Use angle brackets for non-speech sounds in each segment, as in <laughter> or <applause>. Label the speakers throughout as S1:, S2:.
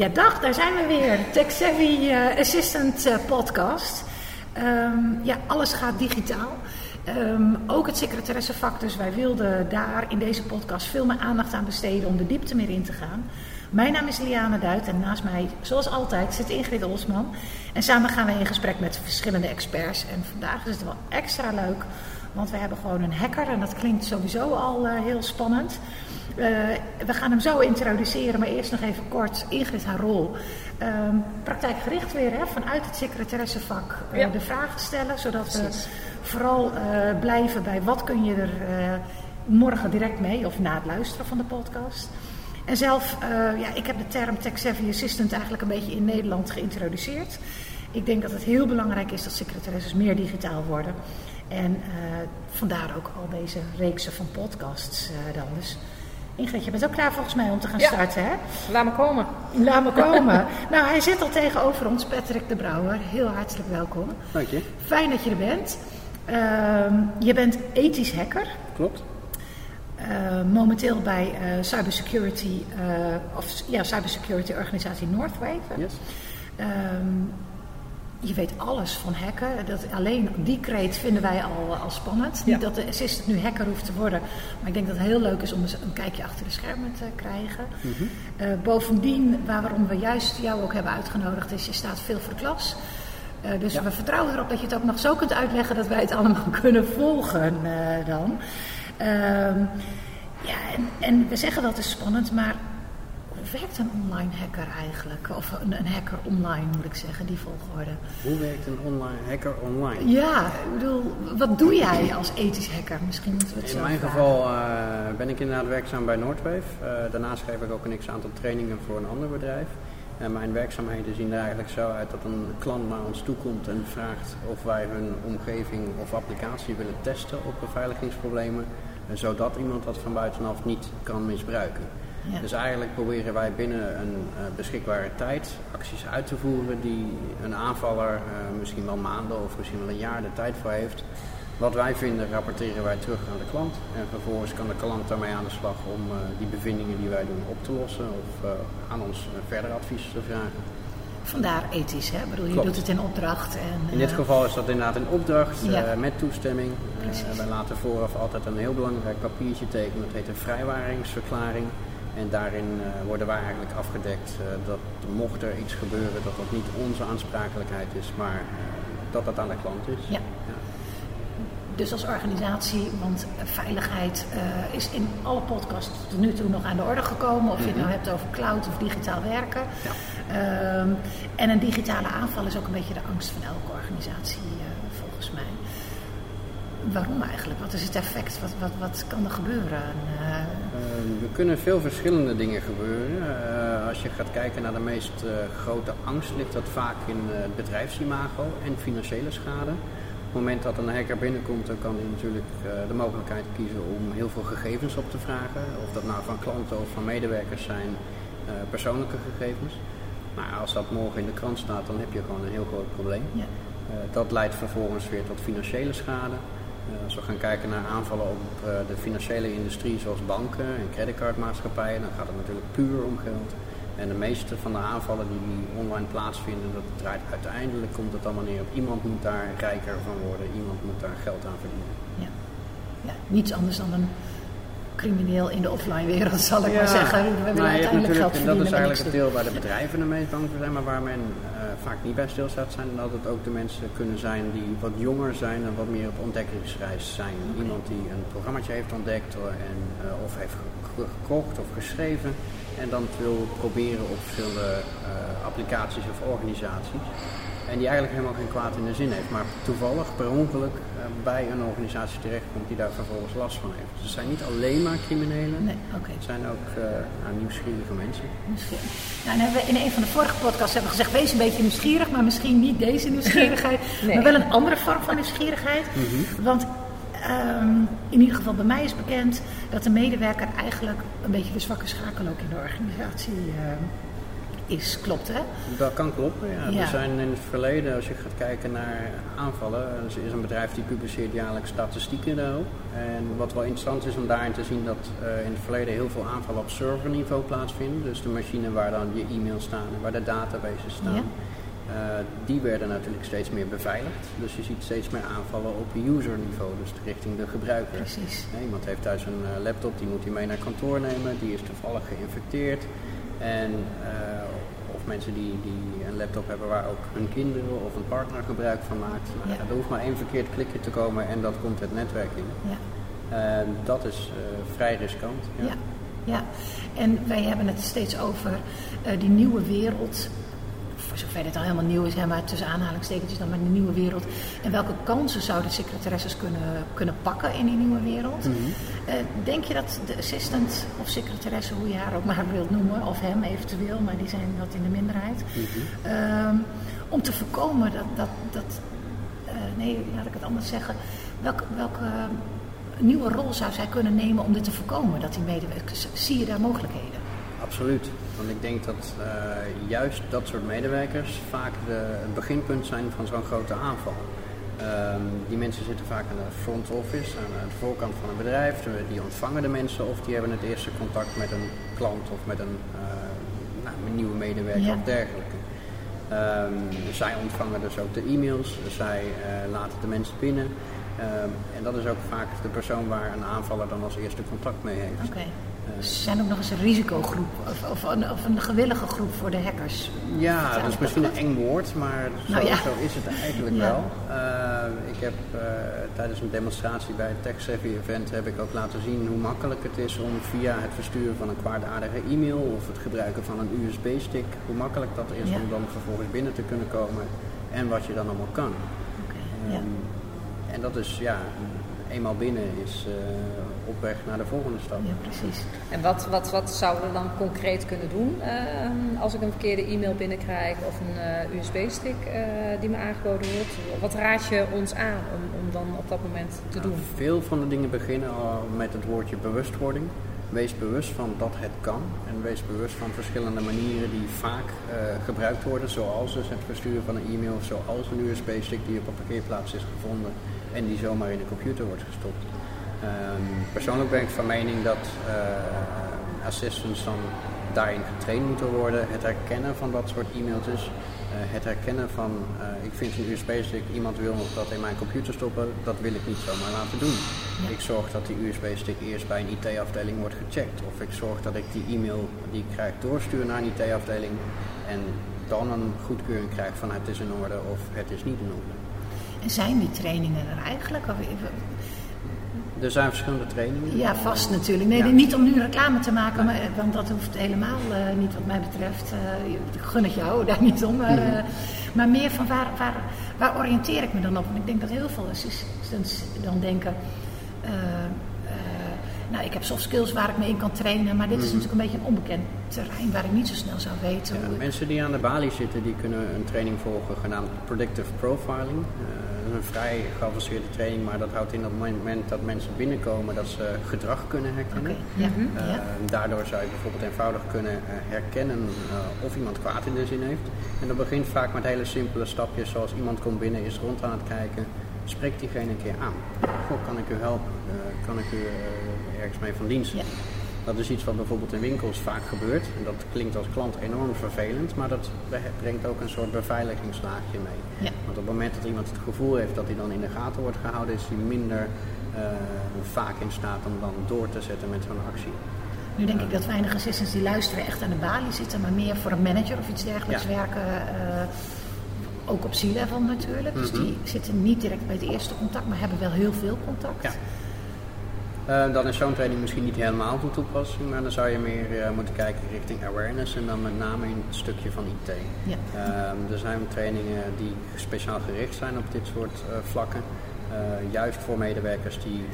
S1: Ja, dag, daar zijn we weer. Tech Savvy eh, Assistant eh, podcast. Ehm, ja, alles gaat digitaal. Ehm, ook het secretaressevak, dus wij wilden daar in deze podcast veel meer aandacht aan besteden om de diepte meer in te gaan. Mijn naam is Liane Duit en naast mij, zoals altijd, zit Ingrid Olsman. En samen gaan we in gesprek met verschillende experts. En vandaag is het wel extra leuk, want we hebben gewoon een hacker en dat klinkt sowieso al eh, heel spannend. Uh, we gaan hem zo introduceren, maar eerst nog even kort Ingrid haar rol. Uh, praktijkgericht weer, hè, vanuit het secretaressevak uh, ja. de vragen stellen, zodat Precies. we vooral blijven bij wat kun je er morgen direct mee of na het luisteren van de podcast. En zelf, ja, ik heb de term Tech Savvy Assistant eigenlijk een beetje in Nederland geïntroduceerd. Ik denk dat het heel belangrijk is dat secretaresses meer digitaal worden. En vandaar ook al deze reeksen van podcasts dan. Dus Ingrid, je bent ook klaar volgens mij om te gaan
S2: ja.
S1: starten, hè?
S2: Laat me komen.
S1: Laat me komen. <laughs> nou, hij zit al tegenover ons, Patrick de Brouwer. Heel hartelijk welkom.
S3: Dank je.
S1: Fijn dat je er bent. Uh, je bent ethisch hacker.
S3: Klopt.
S1: Uh, momenteel bij uh, cybersecurity, of ja, cybersecurity organisatie Northwave.
S3: Yes.
S1: Je weet alles van hacken. Dat, alleen die kreet vinden wij al, al spannend. Ja. Niet dat de assistant nu hacker hoeft te worden. Maar ik denk dat het heel leuk is om eens een kijkje achter de schermen te krijgen. Mm -hmm. uh, bovendien, waarom we juist jou ook hebben uitgenodigd, is je staat veel voor de klas. Uh, dus ja. we vertrouwen erop dat je het ook nog zo kunt uitleggen dat wij het allemaal <laughs> kunnen volgen uh, dan. ja, en, en we zeggen dat is spannend, maar werkt een online hacker eigenlijk? Of een, een, hacker online moet ik zeggen, die volgorde.
S3: Hoe werkt een online hacker online?
S1: Ja, ik bedoel, wat doe jij als ethisch hacker? Misschien moeten we het
S3: In
S1: zo
S3: mijn
S1: vragen.
S3: geval uh, ben ik inderdaad werkzaam bij Noordwave. Uh, daarnaast geef ik ook een x-aantal trainingen voor een ander bedrijf. En mijn werkzaamheden zien er eigenlijk zo uit dat een klant naar ons toe komt en vraagt of wij hun omgeving of applicatie willen testen op beveiligingsproblemen. Zodat iemand dat van buitenaf niet kan misbruiken. Ja. Dus eigenlijk proberen wij binnen een uh, beschikbare tijd acties uit te voeren die een aanvaller uh, misschien wel maanden of misschien wel een jaar de tijd voor heeft. Wat wij vinden rapporteren wij terug aan de klant en vervolgens kan de klant daarmee aan de slag om uh, die bevindingen die wij doen op te lossen of aan ons verder advies te vragen.
S1: Vandaar ethisch, hè? Ik bedoel, je
S3: Klopt.
S1: doet het in opdracht. En,
S3: In dit geval is dat inderdaad in opdracht
S1: Ja.
S3: met toestemming. wij laten vooraf altijd een heel belangrijk papiertje tekenen, dat heet een vrijwaringsverklaring. En daarin uh, worden wij eigenlijk afgedekt uh, dat mocht er iets gebeuren, dat dat niet onze aansprakelijkheid is, maar uh, dat dat aan de klant is.
S1: Ja. ja. Dus als organisatie, want veiligheid is in alle podcasts tot nu toe nog aan de orde gekomen. Of je het nou hebt over cloud of digitaal werken.
S3: Ja.
S1: Um, en een digitale aanval is ook een beetje de angst van elke organisatie. Waarom eigenlijk? Wat is het effect? Wat, wat, wat kan er gebeuren?
S3: Uh, uh, er kunnen veel verschillende dingen gebeuren. Uh, als je gaat kijken naar de meest grote angst, ligt dat vaak in het bedrijfsimago en financiële schade. Op het moment dat een hacker binnenkomt, dan kan hij natuurlijk de mogelijkheid kiezen om heel veel gegevens op te vragen. Of dat nou van klanten of van medewerkers zijn, persoonlijke gegevens. Maar als dat morgen in de krant staat, dan heb je gewoon een heel groot probleem.
S1: Ja.
S3: dat leidt vervolgens weer tot financiële schade. Uh, als we gaan kijken naar aanvallen op uh, de financiële industrie zoals banken en creditcardmaatschappijen, dan gaat het natuurlijk puur om geld. En de meeste van de aanvallen die online plaatsvinden, dat draait uiteindelijk komt het allemaal neer op iemand moet daar rijker van worden, iemand moet daar geld aan verdienen.
S1: Ja, ja niets anders dan een crimineel in de offline wereld, zal ik
S3: ja,
S1: maar zeggen. We willen
S3: nou,
S1: uiteindelijk geld
S3: en
S1: verdienen.
S3: dat is eigenlijk het deel waar de bedrijven de meest bang voor zijn, maar waar men uh, vaak niet bij stilstaat, zijn dat het ook de mensen kunnen zijn die wat jonger zijn en wat meer op ontdekkingsreis zijn.
S1: Okay.
S3: Iemand die een programmaatje heeft ontdekt en, uh, of heeft gekocht of geschreven en dan het wil proberen op verschillende uh, applicaties of organisaties. En die eigenlijk helemaal geen kwaad in de zin heeft, maar toevallig per ongeluk uh, bij een organisatie terechtkomt die daar vervolgens last van heeft. Dus het zijn niet alleen maar criminelen,
S1: nee, okay.
S3: het zijn ook uh, nou, nieuwsgierige mensen.
S1: Nieuwsgierig. Nou, en we in een van de vorige podcasts hebben we gezegd, wees een beetje nieuwsgierig, maar misschien niet deze <laughs> nieuwsgierigheid, nee. maar wel een andere vorm van nieuwsgierigheid.
S3: Mhm.
S1: Mm -hmm. Want Ehm, in ieder geval bij mij is bekend dat de medewerker eigenlijk een beetje de zwakke schakel ook in de organisatie uh, is. Klopt hè?
S3: Dat kan kloppen, ja. ja. Er zijn in het verleden, als je gaat kijken naar aanvallen, er is een bedrijf die publiceert jaarlijks statistieken daarop. En wat wel interessant is om daarin te zien dat uh, in het verleden heel veel aanvallen op serverniveau plaatsvinden. Dus de machine waar dan je e-mails staan en waar de databases staan. Ja. Uh, die werden natuurlijk steeds meer beveiligd. Dus je ziet steeds meer aanvallen op user-niveau, dus richting de gebruiker.
S1: Precies.
S3: Nee, iemand heeft thuis een uh, laptop, die moet hij mee naar kantoor nemen, die is toevallig geïnfecteerd. En, uh, mensen die, die een laptop hebben waar ook hun kinderen of een partner gebruik van maakt. Nou, ja. Er hoeft maar één verkeerd klikje te komen en dat komt het netwerk in.
S1: Ja.
S3: dat is vrij riskant.
S1: Ja. ja. Ja. en wij hebben het steeds over die nieuwe wereld zover het al helemaal nieuw is, hè, maar tussen aanhalingstekens dan maar de nieuwe wereld. En welke kansen zouden secretaresses kunnen, kunnen pakken in die nieuwe wereld?
S3: Mm -hmm.
S1: uh, denk je dat de assistant of secretaresse, hoe je haar ook maar wilt noemen, of hem eventueel, maar die zijn wat in de minderheid,
S3: mm -hmm.
S1: uh, om te voorkomen dat, dat, dat uh, nee, laat ik het anders zeggen, welke, welke nieuwe rol zou zij kunnen nemen om dit te voorkomen, dat die medewerkers, zie je daar mogelijkheden?
S3: Absoluut. Want ik denk dat uh, juist dat soort medewerkers vaak de, het beginpunt zijn van zo'n grote aanval. Um, die mensen zitten vaak aan de front office, aan de voorkant van een bedrijf. Die ontvangen de mensen of die hebben het eerste contact met een klant of met een, uh, nou, een nieuwe medewerker ja. of dergelijke. Um, zij ontvangen dus ook de e-mails, zij uh, laten de mensen binnen. Um, en dat is ook vaak de persoon waar een aanvaller dan als eerste contact mee heeft.
S1: Okay. Ze zijn ook nog eens een risicogroep of, of, een, of een gewillige groep voor de hackers.
S3: Ja, dat is misschien een eng woord, maar zo, nou ja. zo is het <laughs> eigenlijk ja. wel. Uh, ik heb uh, tijdens een demonstratie bij het Tech Savvy event heb ik ook laten zien hoe makkelijk het is om via het versturen van een kwaadaardige e-mail of het gebruiken van een USB-stick, hoe makkelijk dat is ja. om dan vervolgens binnen te kunnen komen en wat je dan allemaal kan.
S1: Okay. Um,
S3: en dat is ja, eenmaal binnen is uh, op weg naar de volgende stap.
S1: Ja, precies.
S2: En wat, wat, wat zouden we dan concreet kunnen doen uh, als ik een verkeerde e-mail binnenkrijg of een uh, USB-stick die me aangeboden wordt? Wat raad je ons aan om, om dan op dat moment te
S3: nou,
S2: doen?
S3: Veel van de dingen beginnen met het woordje bewustwording. Wees bewust van dat het kan en wees bewust van verschillende manieren die vaak gebruikt worden, zoals dus het versturen van een e-mail of zoals een USB-stick die op een parkeerplaats is gevonden en die zomaar in de computer wordt gestopt. Um, persoonlijk ben ik van mening dat uh, assistants dan daarin getraind moeten worden. Het herkennen van dat soort e-mailtjes. Uh, het herkennen van, uh, ik vind een USB-stick, iemand wil nog dat in mijn computer stoppen, dat wil ik niet zomaar laten doen. Ja. Ik zorg dat die USB-stick eerst bij een IT-afdeling wordt gecheckt. Of ik zorg dat ik die e-mail die ik krijg doorstuur naar een IT-afdeling en dan een goedkeuring krijg van het is in orde of het is niet in orde.
S1: En zijn die trainingen er eigenlijk? Of,
S3: er zijn verschillende trainingen.
S1: Ja, vast natuurlijk. Nee, ja. niet om nu reclame te maken, maar, want dat hoeft helemaal uh, niet wat mij betreft. Uh, ik gun het jou <laughs> daar niet om. Maar, uh, maar meer van waar, waar, waar oriënteer ik me dan op? Want ik denk dat heel veel assistants dan denken... nou, ik heb soft skills waar ik me in kan trainen, maar dit is natuurlijk een beetje een onbekend terrein waar ik niet zo snel zou weten.
S3: Ja, mensen die aan de balie zitten, die kunnen een training volgen genaamd Predictive Profiling een vrij geavanceerde training, maar dat houdt in het moment dat mensen binnenkomen dat ze gedrag kunnen herkennen.
S1: Okay. Ja.
S3: Uh, ja. Daardoor zou je bijvoorbeeld eenvoudig kunnen uh, herkennen uh, of iemand kwaad in de zin heeft. En dat begint vaak met hele simpele stapjes, zoals iemand komt binnen, is rond aan het kijken, spreekt diegene een keer aan. Goh, kan ik u helpen? kan ik u ergens mee van dienst?
S1: Ja.
S3: Dat is iets wat bijvoorbeeld in winkels vaak gebeurt. En dat klinkt als klant enorm vervelend, maar dat brengt ook een soort beveiligingslaagje mee.
S1: Ja.
S3: Want op het moment dat iemand het gevoel heeft dat hij dan in de gaten wordt gehouden, is hij minder uh, vaak in staat om dan door te zetten met zo'n actie.
S1: Nu denk ik dat weinig assistants die luisteren echt aan de balie zitten, maar meer voor een manager of iets dergelijks ja. werken. Uh, ook op C-level natuurlijk. Dus
S3: Mhm.
S1: die zitten niet direct bij het eerste contact, maar hebben wel heel veel contact.
S3: Ja. Uh, dan is zo'n training misschien niet helemaal van toepassing, maar dan zou je meer uh, moeten kijken richting awareness en dan met name in het stukje van IT.
S1: Ja.
S3: Uh, er zijn trainingen die speciaal gericht zijn op dit soort uh, vlakken. juist voor medewerkers die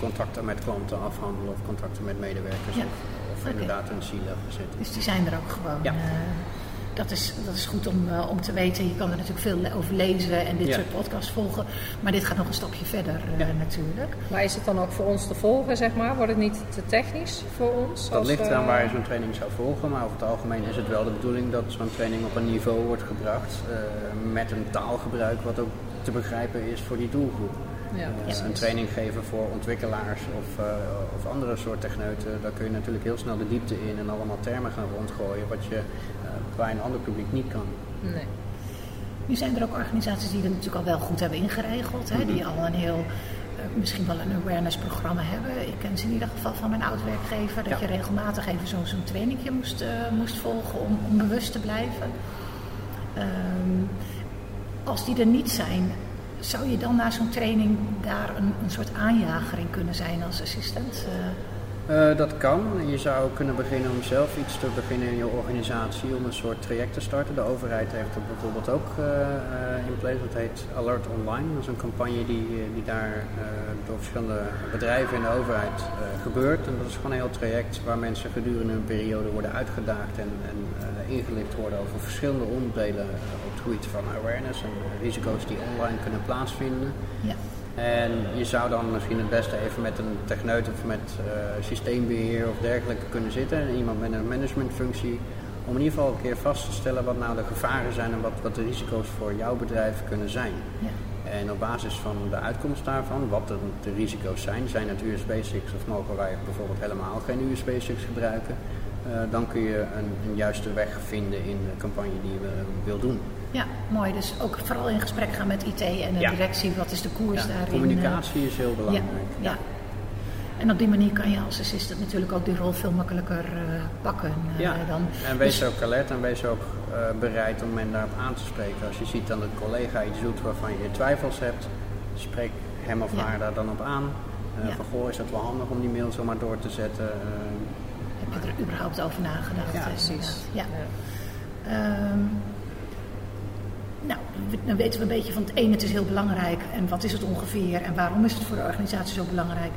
S3: contacten met klanten afhandelen of contacten met medewerkers
S1: Ja.
S3: of, inderdaad een C-level zitten.
S1: Dus die zijn er ook gewoon.
S3: Ja.
S1: Dat is, dat is goed om, uh, om te weten. Je kan er natuurlijk veel over lezen en dit
S3: Ja.
S1: soort podcasts volgen. Maar dit gaat nog een stapje verder uh,
S3: Ja.
S1: natuurlijk.
S2: Maar is het dan ook voor ons te volgen, zeg maar? Wordt het niet te technisch voor ons?
S3: Dat
S2: als
S3: ligt
S2: we-
S3: eraan waar je zo'n training zou volgen, maar over het algemeen is het wel de bedoeling dat zo'n training op een niveau wordt gebracht eh, met een taalgebruik wat ook te begrijpen is voor die doelgroep.
S2: Ja,
S3: Eh, een training geven voor ontwikkelaars of, eh, of andere soort techneuten, daar kun je natuurlijk heel snel de diepte in en allemaal termen gaan rondgooien wat je eh, bij een ander publiek niet kan.
S2: Nee.
S1: Nu zijn er ook organisaties die dat natuurlijk al wel goed hebben ingeregeld. Hè, die al een heel, eh, misschien wel een awareness programma hebben. Ik ken ze in ieder geval van mijn oud-werkgever. Dat
S3: Ja.
S1: je regelmatig even zo- zo'n trainingje moest, eh, moest volgen om, om bewust te blijven. Ehm, als die er niet zijn, zou je dan na zo'n training daar een, een soort aanjager in kunnen zijn als assistent? Eh,
S3: dat kan. Je zou kunnen beginnen om zelf iets te beginnen in je organisatie om een soort traject te starten. De overheid heeft dat bijvoorbeeld ook eh, in place. Dat heet Alert Online. Dat is een campagne die, die daar door verschillende bedrijven in de overheid gebeurt. En dat is gewoon een heel traject waar mensen gedurende een periode worden uitgedaagd en, en ingelicht worden over verschillende onderdelen op het gebied van awareness en risico's die online kunnen plaatsvinden.
S1: ja.
S3: En je zou dan misschien het beste even met een techneut of met eh, systeembeheer of dergelijke kunnen zitten. En iemand met een managementfunctie. Om in ieder geval een keer vast te stellen wat nou de gevaren zijn en wat, wat de risico's voor jouw bedrijf kunnen zijn.
S1: ja.
S3: En op basis van de uitkomst daarvan, wat de, de risico's zijn, zijn het USB-sticks of mogen wij bijvoorbeeld helemaal geen USB-sticks gebruiken, dan kun je een, een juiste weg vinden in de campagne die je eh, wil doen.
S1: Ja, mooi. Dus ook vooral in gesprek gaan met IT en de
S3: Ja.
S1: directie. Wat is de koers
S3: Ja,
S1: daarin?
S3: communicatie is heel
S1: eh,
S3: belangrijk.
S1: Ja, ja. En op die manier kan je als assistent natuurlijk ook die rol veel makkelijker eh, pakken. eh,
S3: Ja,
S1: dan.
S3: en wees
S1: Dus-
S3: ook alert en wees ook eh, bereid om men daarop aan te spreken. Als je ziet dat een collega iets doet waarvan je twijfels hebt, spreek hem of haar daar dan op aan. Eh. Van goh, is het wel handig om die mail zomaar door te zetten?
S1: Er überhaupt over nagedacht?
S3: Ja,
S1: eh,
S2: Precies.
S1: Ja.
S2: Ja.
S1: Ehm, nou, dan weten we een beetje van het ene, het is heel belangrijk. En wat is het ongeveer? En waarom is het voor de organisatie zo belangrijk?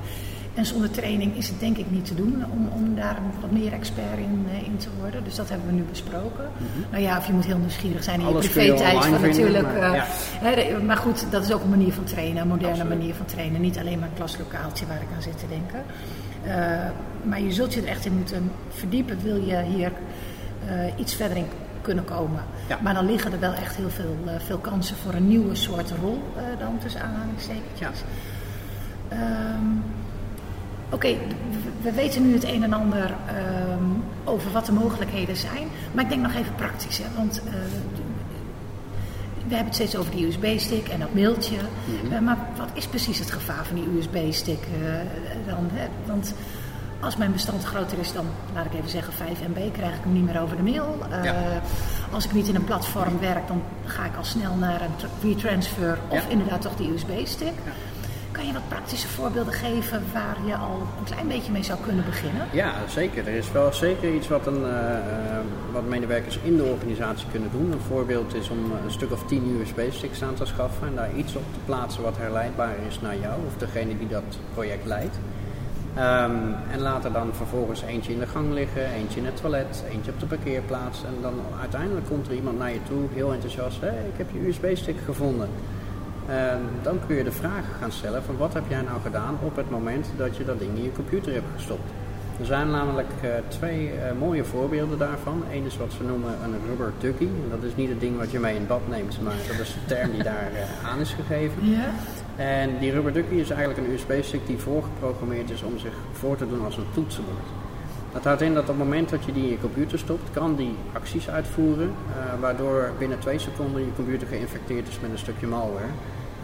S1: En zonder training is het denk ik niet te doen om, om daar wat meer expert in, eh, in te worden. Dus dat hebben we nu besproken. Nou ja, of je moet heel nieuwsgierig zijn in je
S3: Mhm. Alles kun je
S1: privé-tijd. natuurlijk,
S3: maar
S1: eh,
S3: ja.
S1: hè, maar goed, dat is ook een manier van trainen, een moderne
S3: Absoluut.
S1: manier van trainen. Niet alleen maar een klaslokaaltje waar ik aan zit te denken. Eh, maar je zult je er echt in moeten verdiepen, wil je hier eh, iets verder in kunnen komen.
S3: Ja.
S1: Maar dan liggen er wel echt heel veel, eh, veel kansen voor een nieuwe soort rol eh, dan tussen aanhalingstekens.
S3: Ja.
S1: Ehm, Oké, we weten nu het een en ander ehm, over wat de mogelijkheden zijn. Maar ik denk nog even praktisch. Hè, want we hebben het steeds over die USB-stick en dat mailtje.
S3: Mhm.
S1: Maar wat is precies het gevaar van die USB-stick dan? Hè? Want als mijn bestand groter is dan, laat ik even zeggen, 5 MB, krijg ik hem niet meer over de mail. Eh,
S3: Ja.
S1: Als ik niet in een platform werk, dan ga ik al snel naar een tra- retransfer of
S3: Ja.
S1: inderdaad toch die USB-stick. Kan je wat praktische voorbeelden geven waar je al een klein beetje mee zou kunnen beginnen?
S3: Ja, zeker. Er is wel zeker iets wat, een, eh, eh, wat medewerkers in de organisatie kunnen doen. Een voorbeeld is om een stuk of 10 USB-sticks aan te schaffen en daar iets op te plaatsen wat herleidbaar is naar jou of degene die dat project leidt. Ehm, en laat er dan vervolgens eentje in de gang liggen, eentje in het toilet, eentje op de parkeerplaats. En dan uiteindelijk komt er iemand naar je toe, heel enthousiast. Hé, ik heb je USB-stick gevonden. En dan kun je de vraag gaan stellen van wat heb jij nou gedaan op het moment dat je dat ding in je computer hebt gestopt. Er zijn namelijk eh, twee eh, mooie voorbeelden daarvan. Eén is wat ze noemen een rubber ducky. Dat is niet het ding wat je mee in bad neemt, maar dat is de term die daar eh, aan is gegeven. En die rubber ducky is eigenlijk een USB-stick die voorgeprogrammeerd is om zich voor te doen als een toetsenbord. Dat houdt in dat op het moment dat je die in je computer stopt, kan die acties uitvoeren, eh, waardoor binnen twee seconden je computer geïnfecteerd is met een stukje malware.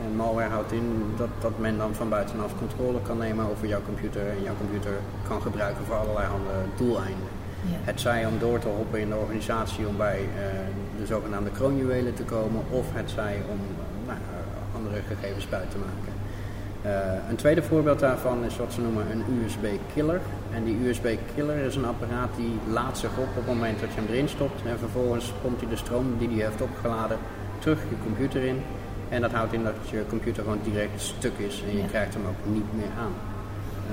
S3: En malware houdt in dat, dat men dan van buitenaf controle kan nemen over jouw computer en jouw computer kan gebruiken voor allerlei andere doeleinden.
S1: Ja.
S3: Het zij om door te hoppen in de organisatie om bij eh, de zogenaamde kroonjuwelen te komen, of het zij om andere gegevens buiten te maken. Eh, een tweede voorbeeld daarvan is wat ze noemen een USB-killer. En die USB-killer is een apparaat die laat zich op op het moment dat je hem erin stopt. En vervolgens pompt hij de stroom die hij heeft opgeladen terug je computer in. En dat houdt in dat je computer gewoon direct stuk is en je
S1: Ja.
S3: krijgt hem ook niet meer aan.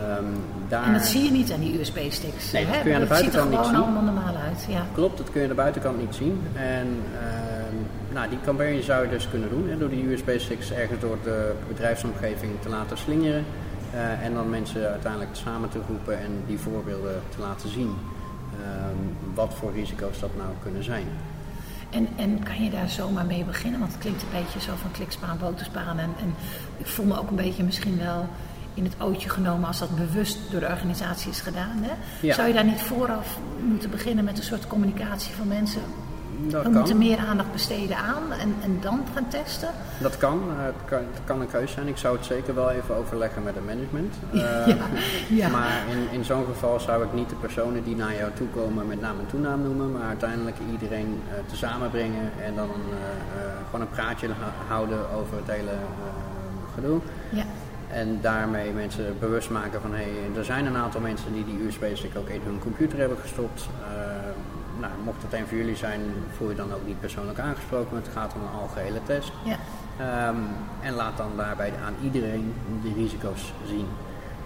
S3: Ehm, daar...
S1: En dat zie je niet aan die USB-sticks.
S3: Nee, dat kun je aan de
S1: Het ziet er
S3: buitenkant niet
S1: gewoon
S3: zien.
S1: allemaal normaal uit. Ja.
S3: Klopt, dat kun je aan de buitenkant niet zien. En ehm, nou, die campagne zou je dus kunnen doen. Hè, door die USB-sticks ergens door de bedrijfsomgeving te laten slingeren. eh, en dan mensen uiteindelijk samen te roepen en die voorbeelden te laten zien. Ehm, wat voor risico's dat nou kunnen zijn.
S1: En, en kan je daar zomaar mee beginnen? Want het klinkt een beetje zo van klikspaan, boterspaan. En, en ik voel me ook een beetje misschien wel in het ootje genomen als dat bewust door de organisatie is gedaan. Hè?
S3: Ja.
S1: Zou je daar niet vooraf moeten beginnen met een soort communicatie van mensen?
S3: Dat
S1: We
S3: kan.
S1: moeten meer aandacht besteden aan en, en dan gaan testen?
S3: Dat kan. Eh, het kan. Het kan een keuze zijn. Ik zou het zeker wel even overleggen met het management. <laughs> Eh,
S1: Ja, ja.
S3: Maar in, in zo'n geval zou ik niet de personen die naar jou toe komen met naam en toenaam noemen, maar uiteindelijk iedereen eh tezamen brengen en dan gewoon een praatje houden over het hele gedoe.
S1: Ja,
S3: En daarmee mensen bewust maken van hé, hey, er zijn een aantal mensen die die USB-stick ook in hun computer hebben gestopt. Nou, mocht het een van jullie zijn, voel je dan ook niet persoonlijk aangesproken. Het gaat om een algehele test.
S1: ja.
S3: Ehm, en laat dan daarbij aan iedereen die risico's zien.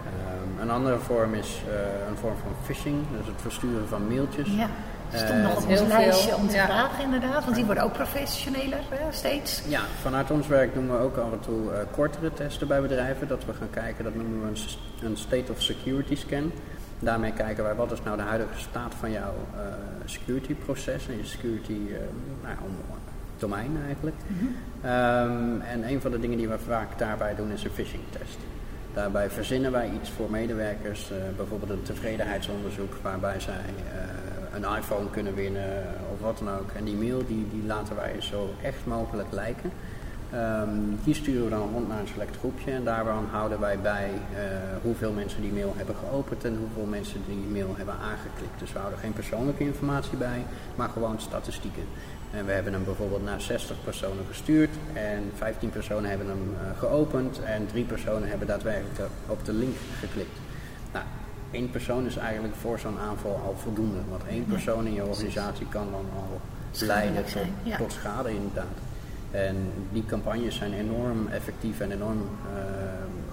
S3: Ehm, een andere vorm is eh, een vorm van phishing, dus het versturen van mailtjes.
S1: ja. Stond
S3: Eh,
S1: nog op
S2: heel
S1: ons
S2: veel,
S1: lijstje om te
S2: ja.
S1: vragen inderdaad, want die worden ook professioneler hè, steeds.
S3: Ja, vanuit ons werk doen we ook af en toe eh, kortere testen bij bedrijven. Dat we gaan kijken, dat noemen we een State of Security scan. Daarmee kijken wij wat is nou de huidige staat van jouw eh, security proces en je security eh, nou, domein eigenlijk. Ehm, en een van de dingen die we vaak daarbij doen is een phishing test. Daarbij verzinnen wij iets voor medewerkers, eh, bijvoorbeeld een tevredenheidsonderzoek waarbij zij een iPhone kunnen winnen of wat dan ook. En die mail die, die laten wij zo echt mogelijk lijken. Ehm, die sturen we dan rond naar een select groepje en daarvan houden wij bij eh, hoeveel mensen die mail hebben geopend en hoeveel mensen die mail hebben aangeklikt. Dus we houden geen persoonlijke informatie bij, maar gewoon statistieken. En we hebben hem bijvoorbeeld naar 60 personen gestuurd en 15 personen hebben hem eh, geopend en 3 personen hebben daadwerkelijk op de link geklikt. Nou, één persoon is eigenlijk voor zo'n aanval al voldoende, want één persoon in je organisatie kan dan al leiden tot schade inderdaad. En die campagnes zijn enorm effectief en enorm eh,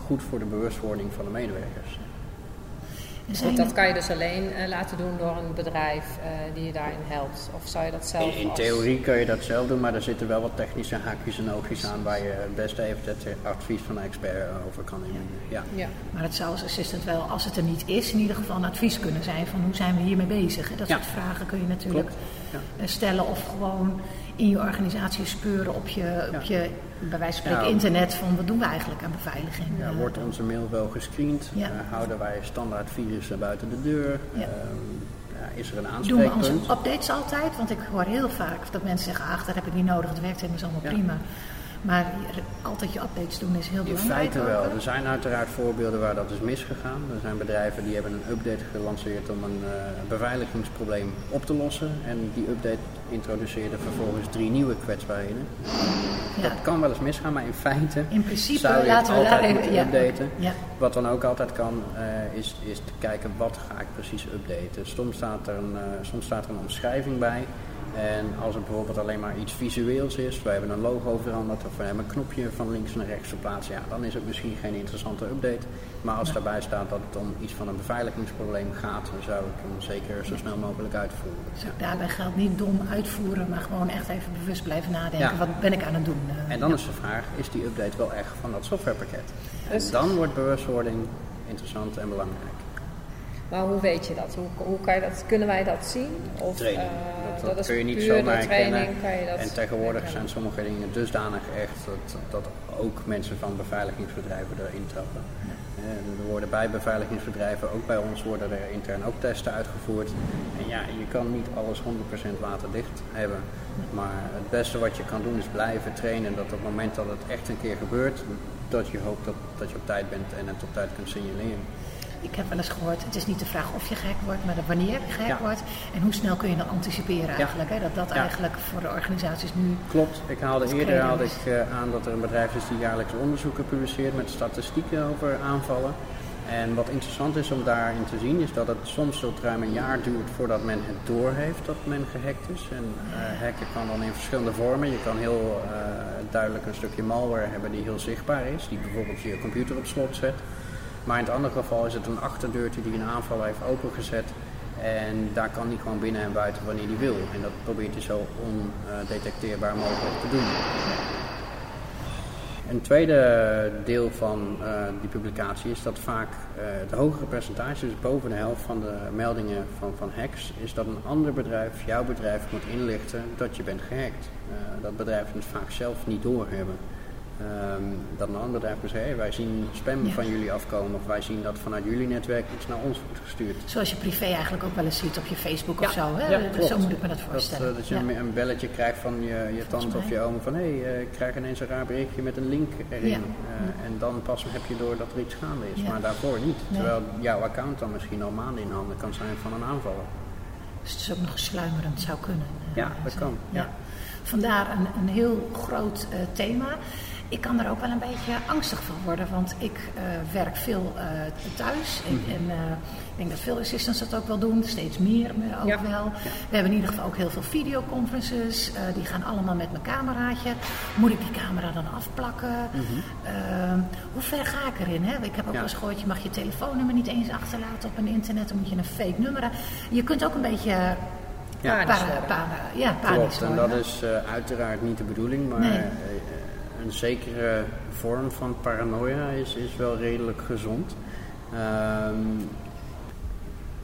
S3: goed voor de bewustwording van de medewerkers.
S1: Er
S2: Goed, dat kan je dus alleen eh, laten doen door een bedrijf eh, die je daarin helpt. Of zou je dat zelf
S3: In, in
S2: als-
S3: theorie kun je dat zelf doen, maar er zitten wel wat technische haakjes en oogjes aan waar je het beste even het advies van een expert over kan inwinnen. Ja.
S2: Ja.
S1: Maar het zou als assistant wel, als het er niet is, in ieder geval een advies kunnen zijn van hoe zijn we hiermee bezig. hè? Dat
S3: Ja.
S1: soort vragen kun je natuurlijk
S3: ja.
S1: stellen of gewoon in je organisatie speuren op je, op je bij wijze van spreken, internet van wat doen we eigenlijk aan beveiliging.
S3: Ja, wordt onze mail wel gescreend? Eh, houden wij standaard virussen buiten de deur? Ehm, ja, is er een
S1: doen we onze
S3: aanspreekpunt?
S1: updates altijd? Want ik hoor heel vaak dat mensen zeggen, ach, dat heb ik niet nodig, het werkt helemaal allemaal prima. Maar altijd je updates doen is heel
S3: In
S1: belangrijk.
S3: feite
S1: ook,
S3: wel. Er zijn uiteraard voorbeelden waar dat is misgegaan. Er zijn bedrijven die hebben een update gelanceerd om een eh, beveiligingsprobleem op te lossen. En die update introduceerde vervolgens drie nieuwe kwetsbaarheden.
S1: Ja.
S3: Dat kan wel eens misgaan, maar in feite
S1: In principe
S3: zou je
S1: laten we
S3: altijd moeten
S1: ja.
S3: updaten.
S1: Ja.
S3: Wat dan ook altijd kan, eh, is, is te kijken wat ga ik precies updaten. Soms staat, er een, eh, soms staat er een omschrijving bij. En als het bijvoorbeeld alleen maar iets visueels is, we hebben een logo veranderd of we hebben een knopje van links naar rechts verplaatst, ja, dan is het misschien geen interessante update. Maar als daarbij staat dat het om iets van een beveiligingsprobleem gaat, dan zou ik hem zeker zo snel mogelijk uitvoeren.
S1: Dus ook daarbij geldt niet dom uitvoeren, maar gewoon echt even bewust blijven nadenken.
S3: Ja.
S1: Wat ben ik aan het doen? Eh,
S3: En dan is de vraag, is die update wel echt van dat softwarepakket? En dan wordt bewustwording interessant en belangrijk.
S2: Maar hoe weet je dat? Hoe, hoe kan je dat? Kunnen wij dat zien? Of,
S3: Training.
S2: eh,
S3: dat, kun je niet zomaar herkennen. en tegenwoordig
S2: herkennen.
S3: zijn sommige dingen dusdanig echt dat, dat ook mensen van beveiligingsbedrijven erin trappen. Eh, Er worden bij beveiligingsbedrijven, ook bij ons, worden er intern ook testen uitgevoerd. En ja, je kan niet alles 100% waterdicht hebben. Maar het beste wat je kan doen is blijven trainen. Dat op het moment dat het echt een keer gebeurt, dat je hoopt dat, dat je op tijd bent en het op tijd kunt signaleren.
S1: Ik heb wel eens gehoord, het is niet de vraag of je gek wordt, maar de wanneer je gek
S3: Ja.
S1: wordt. En hoe snel kun je dan anticiperen eigenlijk. Hè? Dat dat
S3: Ja.
S1: eigenlijk voor de organisaties nu...
S3: Klopt. Ik haalde eerder haalde ik eh, aan dat er een bedrijf is die jaarlijks onderzoeken publiceert met statistieken over aanvallen. En wat interessant is om daarin te zien, is dat het soms tot ruim een jaar duurt voordat men het doorheeft dat men gehackt is. En eh, hacken kan dan in verschillende vormen. Je kan heel eh, duidelijk een stukje malware hebben die heel zichtbaar is, die bijvoorbeeld je computer op slot zet. Maar in het andere geval is het een achterdeurtje die een aanvaller heeft opengezet. En daar kan hij gewoon binnen en buiten wanneer hij wil. En dat probeert hij zo ondetecteerbaar mogelijk te doen. Een tweede deel van uh, die publicatie is dat vaak uh, het hogere percentage, dus boven de helft van de meldingen van, van hacks, is dat een ander bedrijf, jouw bedrijf, moet inlichten dat je bent gehackt. Uh, dat bedrijf het vaak zelf niet doorhebben. Um, dat een ander bedrijf kan zeggen, hey, wij zien spam ja. van jullie afkomen of wij zien dat vanuit jullie netwerk iets naar ons wordt gestuurd.
S1: Zoals je privé eigenlijk ook wel eens ziet op je Facebook ja. of zo. Hè?
S3: Ja,
S1: zo moet ik me dat voorstellen.
S3: Dat, dat je een belletje krijgt van je, je tante of je oom van hé, hey, uh, ik krijg ineens een raar berichtje met een link erin. Uh, en dan pas heb je door dat er iets gaande is, maar daarvoor niet. Nee. Terwijl jouw account dan misschien al maanden in handen kan zijn van een aanvaller.
S1: Dus het is ook nog sluimerend zou kunnen.
S3: Ja, dat kan. Ja.
S1: Vandaar een, een heel groot uh, thema ik kan er ook wel een beetje angstig van worden, want ik uh, werk veel uh, thuis. Mm -hmm. En uh, ik denk dat veel assistants dat ook wel doen, steeds meer ook ja. wel. We hebben in ieder geval ook heel veel videoconferences. die gaan allemaal met mijn cameraatje. Moet ik die camera dan afplakken? Mm -hmm. hoe ver ga ik erin? Hè? Ik heb ook ja. wel eens gehoord, je mag je telefoonnummer niet eens achterlaten op een internet. Dan moet je een fake nummer. Je kunt ook een beetje
S3: ja,
S1: pa, pa, ja,
S3: Klopt, en dat is uiteraard niet de bedoeling, maar... Nee een zekere vorm van paranoia is, is wel redelijk gezond. Um,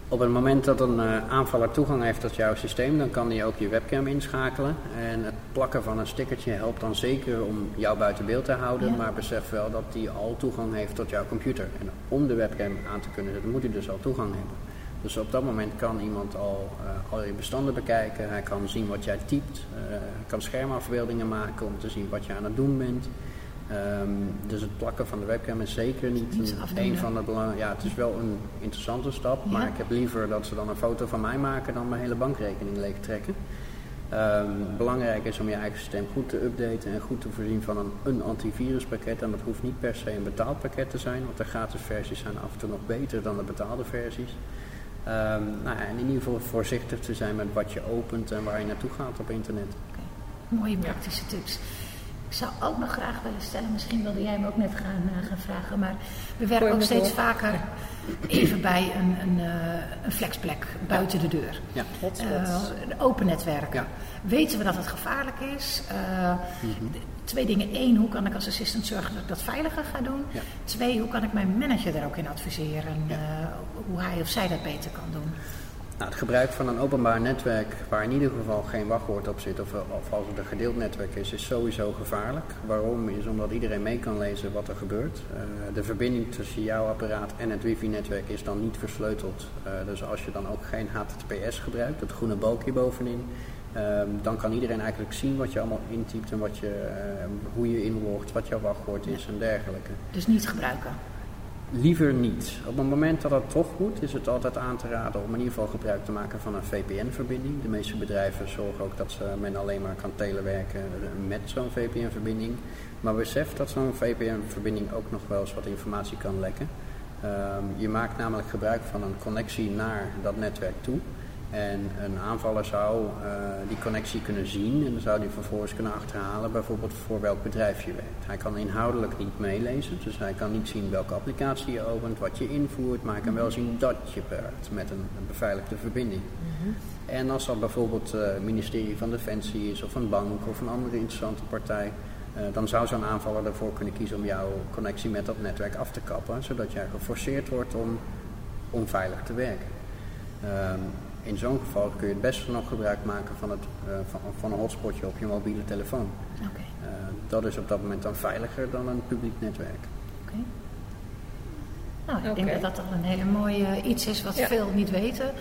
S3: op het moment dat een uh, aanvaller toegang heeft tot jouw systeem, dan kan hij ook je webcam inschakelen. En het plakken van een stickertje helpt dan zeker om jou buiten beeld te houden. Ja. Maar besef wel dat hij al toegang heeft tot jouw computer. En om de webcam aan te kunnen zetten, moet hij dus al toegang hebben. Dus op dat moment kan iemand al, uh, al je bestanden bekijken. Hij kan zien wat jij typt. Uh, hij kan schermafbeeldingen maken om te zien wat je aan het doen bent. Um, dus het plakken van de webcam is zeker niet een, een van de belangrijke. Ja, het is wel een interessante stap, ja. maar ik heb liever dat ze dan een foto van mij maken dan mijn hele bankrekening leeg trekken. Um, belangrijk is om je eigen systeem goed te updaten en goed te voorzien van een, een antiviruspakket. En dat hoeft niet per se een betaald pakket te zijn, want de gratis versies zijn af en toe nog beter dan de betaalde versies. Um, nou ja, en in ieder geval voorzichtig te zijn met wat je opent en waar je naartoe gaat op internet.
S1: Okay. Mooie praktische tips. Ik zou ook nog graag willen stellen, misschien wilde jij me ook net gaan, uh, gaan vragen, maar we werken ook steeds vaker even bij een, een, uh, een flexplek buiten de deur.
S3: Ja,
S1: uh, open netwerken. Ja. Weten we dat het gevaarlijk is? Mm-hmm. Twee dingen. Eén, hoe kan ik als assistant zorgen dat ik dat veiliger ga doen? Ja. Twee, hoe kan ik mijn manager er ook in adviseren? Ja. hoe hij of zij dat beter kan doen?
S3: Nou, het gebruik van een openbaar netwerk waar in ieder geval geen wachtwoord op zit of, of als het een gedeeld netwerk is, is sowieso gevaarlijk. Waarom? Is omdat iedereen mee kan lezen wat er gebeurt. Uh, de verbinding tussen jouw apparaat en het wifi-netwerk is dan niet versleuteld. Uh, dus als je dan ook geen HTTPS gebruikt, dat groene balkje bovenin, uh, dan kan iedereen eigenlijk zien wat je allemaal intypt en wat je, hoe je inlogt, wat jouw wachtwoord is en dergelijke.
S1: Dus niet gebruiken?
S3: Liever niet. Op het moment dat dat toch moet, is het altijd aan te raden om in ieder geval gebruik te maken van een VPN-verbinding. De meeste bedrijven zorgen ook dat ze, men alleen maar kan telewerken met zo'n VPN-verbinding. Maar besef dat zo'n VPN-verbinding ook nog wel eens wat informatie kan lekken. Um, je maakt namelijk gebruik van een connectie naar dat netwerk toe. En een aanvaller zou uh, die connectie kunnen zien en dan zou hij vervolgens kunnen achterhalen bijvoorbeeld voor welk bedrijf je werkt. Hij kan inhoudelijk niet meelezen, dus hij kan niet zien welke applicatie je opent, wat je invoert, maar hij kan wel zien dat je werkt met een, een beveiligde verbinding. Mm-hmm. En als dat bijvoorbeeld het uh, ministerie van Defensie is of een bank of een andere interessante partij, uh, dan zou zo'n aanvaller ervoor kunnen kiezen om jouw connectie met dat netwerk af te kappen, zodat jij geforceerd wordt om onveilig te werken. Um, in zo'n geval kun je het beste nog gebruik maken van, het, uh, van, van, een hotspotje op je mobiele telefoon.
S1: Okay.
S3: Uh, dat is op dat moment dan veiliger dan een publiek netwerk.
S1: Okay. Nou, ik okay. denk dat dat al een hele mooie iets is wat ja. veel niet weten.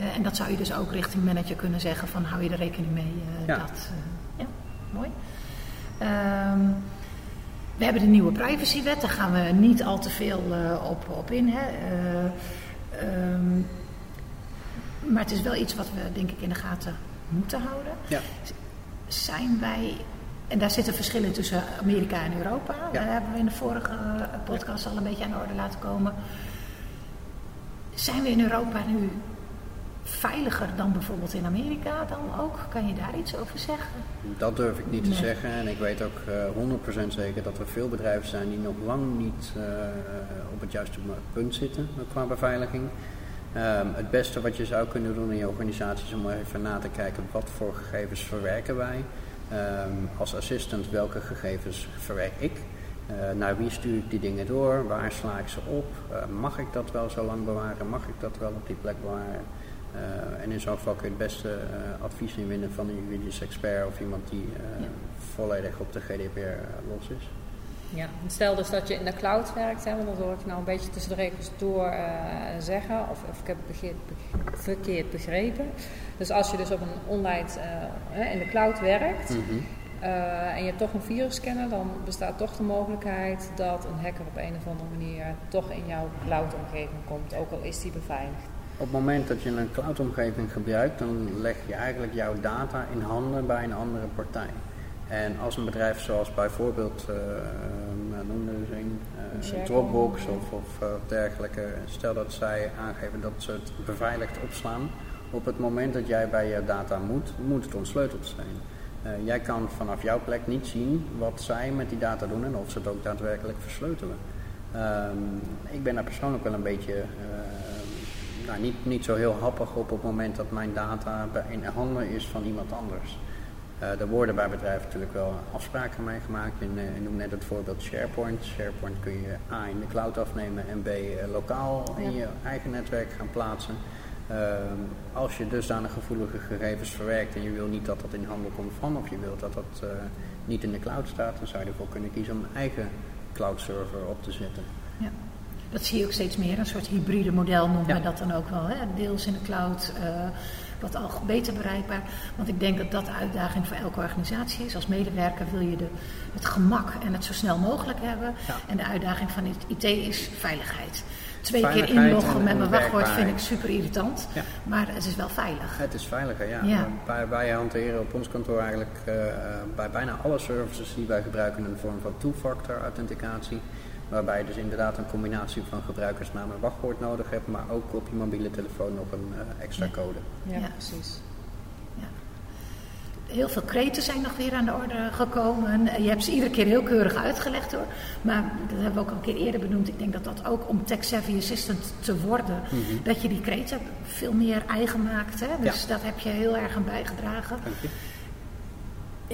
S1: Uh, en dat zou je dus ook richting manager kunnen zeggen van hou je er rekening mee.
S3: ja.
S1: Dat, ja, mooi. Um, we hebben de nieuwe privacywet, daar gaan we niet al te veel op, op in. Hè. Um, maar het is wel iets wat we denk ik in de gaten moeten houden.
S3: Ja.
S1: Zijn wij, en daar zitten verschillen tussen Amerika en Europa. Ja. Dat hebben we in de vorige podcast ja. al een beetje aan de orde laten komen. Zijn we in Europa nu veiliger dan bijvoorbeeld in Amerika dan ook? Kan je daar iets over zeggen?
S3: Dat durf ik niet te zeggen. En ik weet ook eh 100% zeker dat er veel bedrijven zijn die nog lang niet eh, op het juiste punt zitten qua beveiliging. Ehm, het beste wat je zou kunnen doen in je organisatie is om even na te kijken wat voor gegevens verwerken wij. Ehm, als assistant welke gegevens verwerk ik. Eh, naar wie stuur ik die dingen door? Waar sla ik ze op? Eh, mag ik dat wel zo lang bewaren? Mag ik dat wel op die plek bewaren? Eh, en in zo'n geval kun je het beste advies inwinnen van een juridisch expert of iemand die
S1: Ja.
S3: volledig op de GDPR los is.
S2: Ja, stel dus dat je in de cloud werkt, hè, want dat hoor ik nou een beetje tussen de regels door eh, zeggen, of, of ik heb het be- verkeerd begrepen. Dus als je dus op een online eh, in de cloud werkt
S3: Mhm.
S2: eh, en je hebt toch een virusscanner, dan bestaat toch de mogelijkheid dat een hacker op een of andere manier toch in jouw cloud-omgeving komt, ook al is die beveiligd.
S3: Op het moment dat je een cloud-omgeving gebruikt, dan leg je eigenlijk jouw data in handen bij een andere partij. En als een bedrijf zoals bijvoorbeeld, nou, noem eens een, eh. Dropbox of, of dergelijke, stel dat zij aangeven dat ze het beveiligd opslaan, op het moment dat jij bij je data moet, moet het ontsleuteld zijn. Jij kan vanaf jouw plek niet zien wat zij met die data doen en of ze het ook daadwerkelijk versleutelen. Ehm, ik ben daar persoonlijk wel een beetje nou, niet, niet zo heel happig op op het moment dat mijn data in handen is van iemand anders. Eh, er worden bij bedrijven natuurlijk wel afspraken mee gemaakt. In, eh, ik noem net het voorbeeld SharePoint. SharePoint kun je A in de cloud afnemen en B eh, lokaal in je eigen netwerk gaan plaatsen. Ehm, als je dusdanig gevoelige gegevens verwerkt en je wil niet dat dat in handen komt van, of je wilt dat dat eh, niet in de cloud staat, dan zou je ervoor kunnen kiezen om een eigen cloud server op te zetten.
S1: Ja. Dat zie je ook steeds meer, een soort hybride model noemen
S3: Ja.
S1: we dat dan ook wel. Hè? Deels in de cloud, eh, wat al beter bereikbaar. Want ik denk dat dat de uitdaging voor elke organisatie is. Als medewerker wil je de, het gemak en het zo snel mogelijk hebben.
S3: Ja.
S1: En de uitdaging van het IT is veiligheid. Twee keer inloggen
S3: en-
S1: met mijn wachtwoord vind ik super irritant.
S3: Ja.
S1: Maar het is wel veilig.
S3: Het is veiliger, ja.
S1: Ja.
S3: Wij, wij hanteren op ons kantoor eigenlijk eh, bij bijna alle services die wij gebruiken een vorm van two-factor authenticatie. Waarbij je dus inderdaad een combinatie van gebruikersnaam en wachtwoord nodig hebt, maar ook op je mobiele telefoon nog een eh, extra code.
S2: Ja,
S1: Ja.
S2: precies.
S1: Heel veel kreten zijn nog weer aan de orde gekomen. Je hebt ze iedere keer heel keurig uitgelegd hoor. Maar dat hebben we ook al een keer eerder benoemd. Ik denk dat dat ook om tech-savvy assistant te worden, dat je die kreten veel meer eigen maakt. Hè? Dus
S3: Ja.
S1: dat heb je heel erg aan bijgedragen.
S3: Dank je.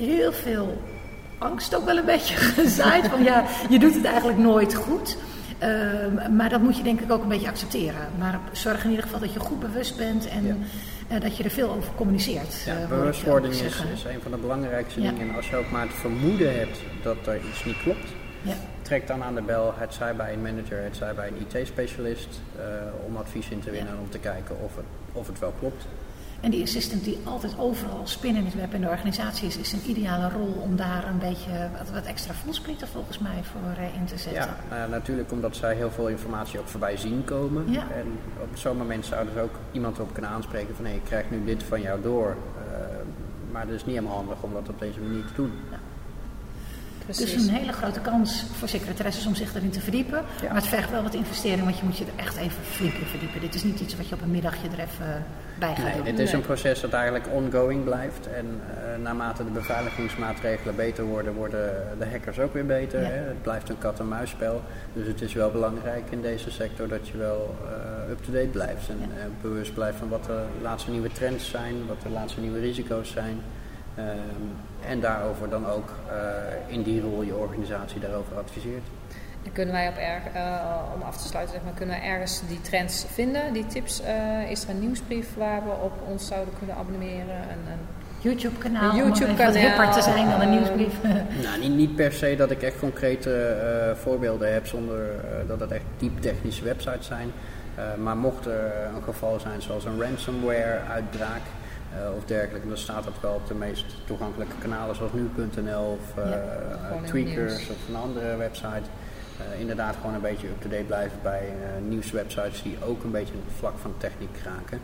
S1: Heel veel angst ook wel een beetje <laughs> gezaaid. Van ja, je doet het eigenlijk nooit goed. Ehm, maar dat moet je denk ik ook een beetje accepteren. Maar zorg in ieder geval dat je goed bewust bent en
S3: Ja.
S1: eh, dat je er veel over communiceert.
S3: Ja,
S1: eh,
S3: bewustwording is, is een van de belangrijkste
S1: Ja.
S3: dingen. En als je ook maar het vermoeden hebt dat er iets niet klopt,
S1: Ja.
S3: trek dan aan de bel. Het zij bij een manager, het zij bij een IT-specialist, eh, om advies in te winnen en om te kijken of het, of het wel klopt.
S1: En die assistant die altijd overal spin in het web in de organisatie is, is een ideale rol om daar een beetje wat, wat extra voelsprieten volgens mij voor eh, in te zetten.
S3: Ja, nou ja, natuurlijk omdat zij heel veel informatie ook voorbij zien komen.
S1: Ja.
S3: En op zo'n moment zouden ze ook iemand op kunnen aanspreken van hé, ik krijg nu dit van jou door. Eh, maar het is niet helemaal handig om dat op deze manier te doen.
S2: Precies.
S1: Dus een hele grote kans voor secretaresses om zich erin te verdiepen.
S3: Ja.
S1: Maar het vergt wel wat investering, want je moet je er echt even flink in verdiepen. Dit is niet iets wat je op een middagje er even bij gaat
S3: Nee,
S1: doen.
S3: dit is
S2: Nee.
S3: een proces dat eigenlijk ongoing blijft. En eh, naarmate de beveiligingsmaatregelen beter worden, worden de hackers ook weer beter.
S1: Ja.
S3: Hè? Het blijft een kat-en-muisspel. Dus het is wel belangrijk in deze sector dat je wel eh, up-to-date blijft. En
S1: Ja.
S3: eh, bewust blijft van wat de laatste nieuwe trends zijn, wat de laatste nieuwe risico's zijn. Ehm, en daarover dan ook eh, in die rol je organisatie daarover adviseert.
S2: En kunnen wij op erg, eh, om af te sluiten, zeg maar, kunnen wij ergens die trends vinden, die tips? eh, is er een nieuwsbrief waar we op ons zouden kunnen abonneren? En, en
S1: YouTube-kanaal,
S2: Een
S1: om even wat
S2: YouTube-kanaal,
S1: hipper te zijn dan een nieuwsbrief. <laughs>
S3: Nou, niet, niet per se dat ik echt concrete eh, voorbeelden heb zonder dat het echt diep technische websites zijn. Eh, maar mocht er een geval zijn zoals een ransomware-uitbraak eh, of dergelijke, dan staat dat wel op de meest toegankelijke kanalen zoals nu.nl of eh,
S2: Ja,
S3: eh,
S2: het
S3: Tweakers of een andere website. Eh, inderdaad gewoon een beetje up-to-date blijven bij eh, nieuwswebsites die ook een beetje het vlak van techniek raken.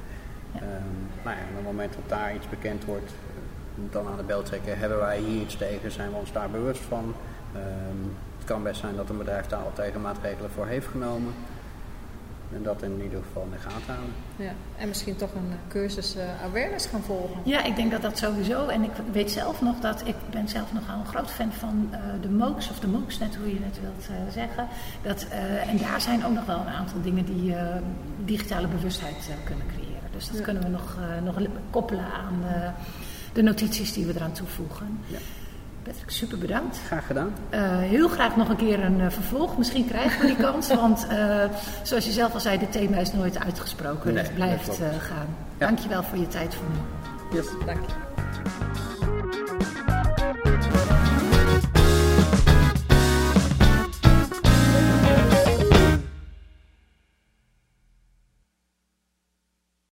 S1: Ja.
S3: Ehm, nou ja, op het moment dat daar iets bekend wordt, eh, dan aan de bel trekken. Hebben wij hier iets tegen? Zijn we ons daar bewust van? Ehm, het kan best zijn dat een bedrijf daar al tegenmaatregelen voor heeft genomen. En dat in ieder geval in de gaten houden.
S2: Ja. En misschien toch een cursus awareness gaan volgen.
S1: Ja, ik denk dat dat sowieso. En ik weet zelf nog dat ik ben zelf nogal een groot fan van de MOOCs of de MOOCs, net hoe je het wilt zeggen. Dat, en daar zijn ook nog wel een aantal dingen die digitale bewustheid kunnen creëren. Dus dat kunnen we nog, nog koppelen aan de notities die we eraan toevoegen. Ja. Patrick, super bedankt.
S3: Graag gedaan.
S1: Uh, heel graag nog een keer een uh, vervolg. Misschien krijgen we die <laughs> kans, want uh, zoals je zelf al zei, dit thema is nooit uitgesproken. Nee, het blijft gaan. Ja. Dankjewel voor je tijd voor nu.
S3: Yes.
S2: Dank je.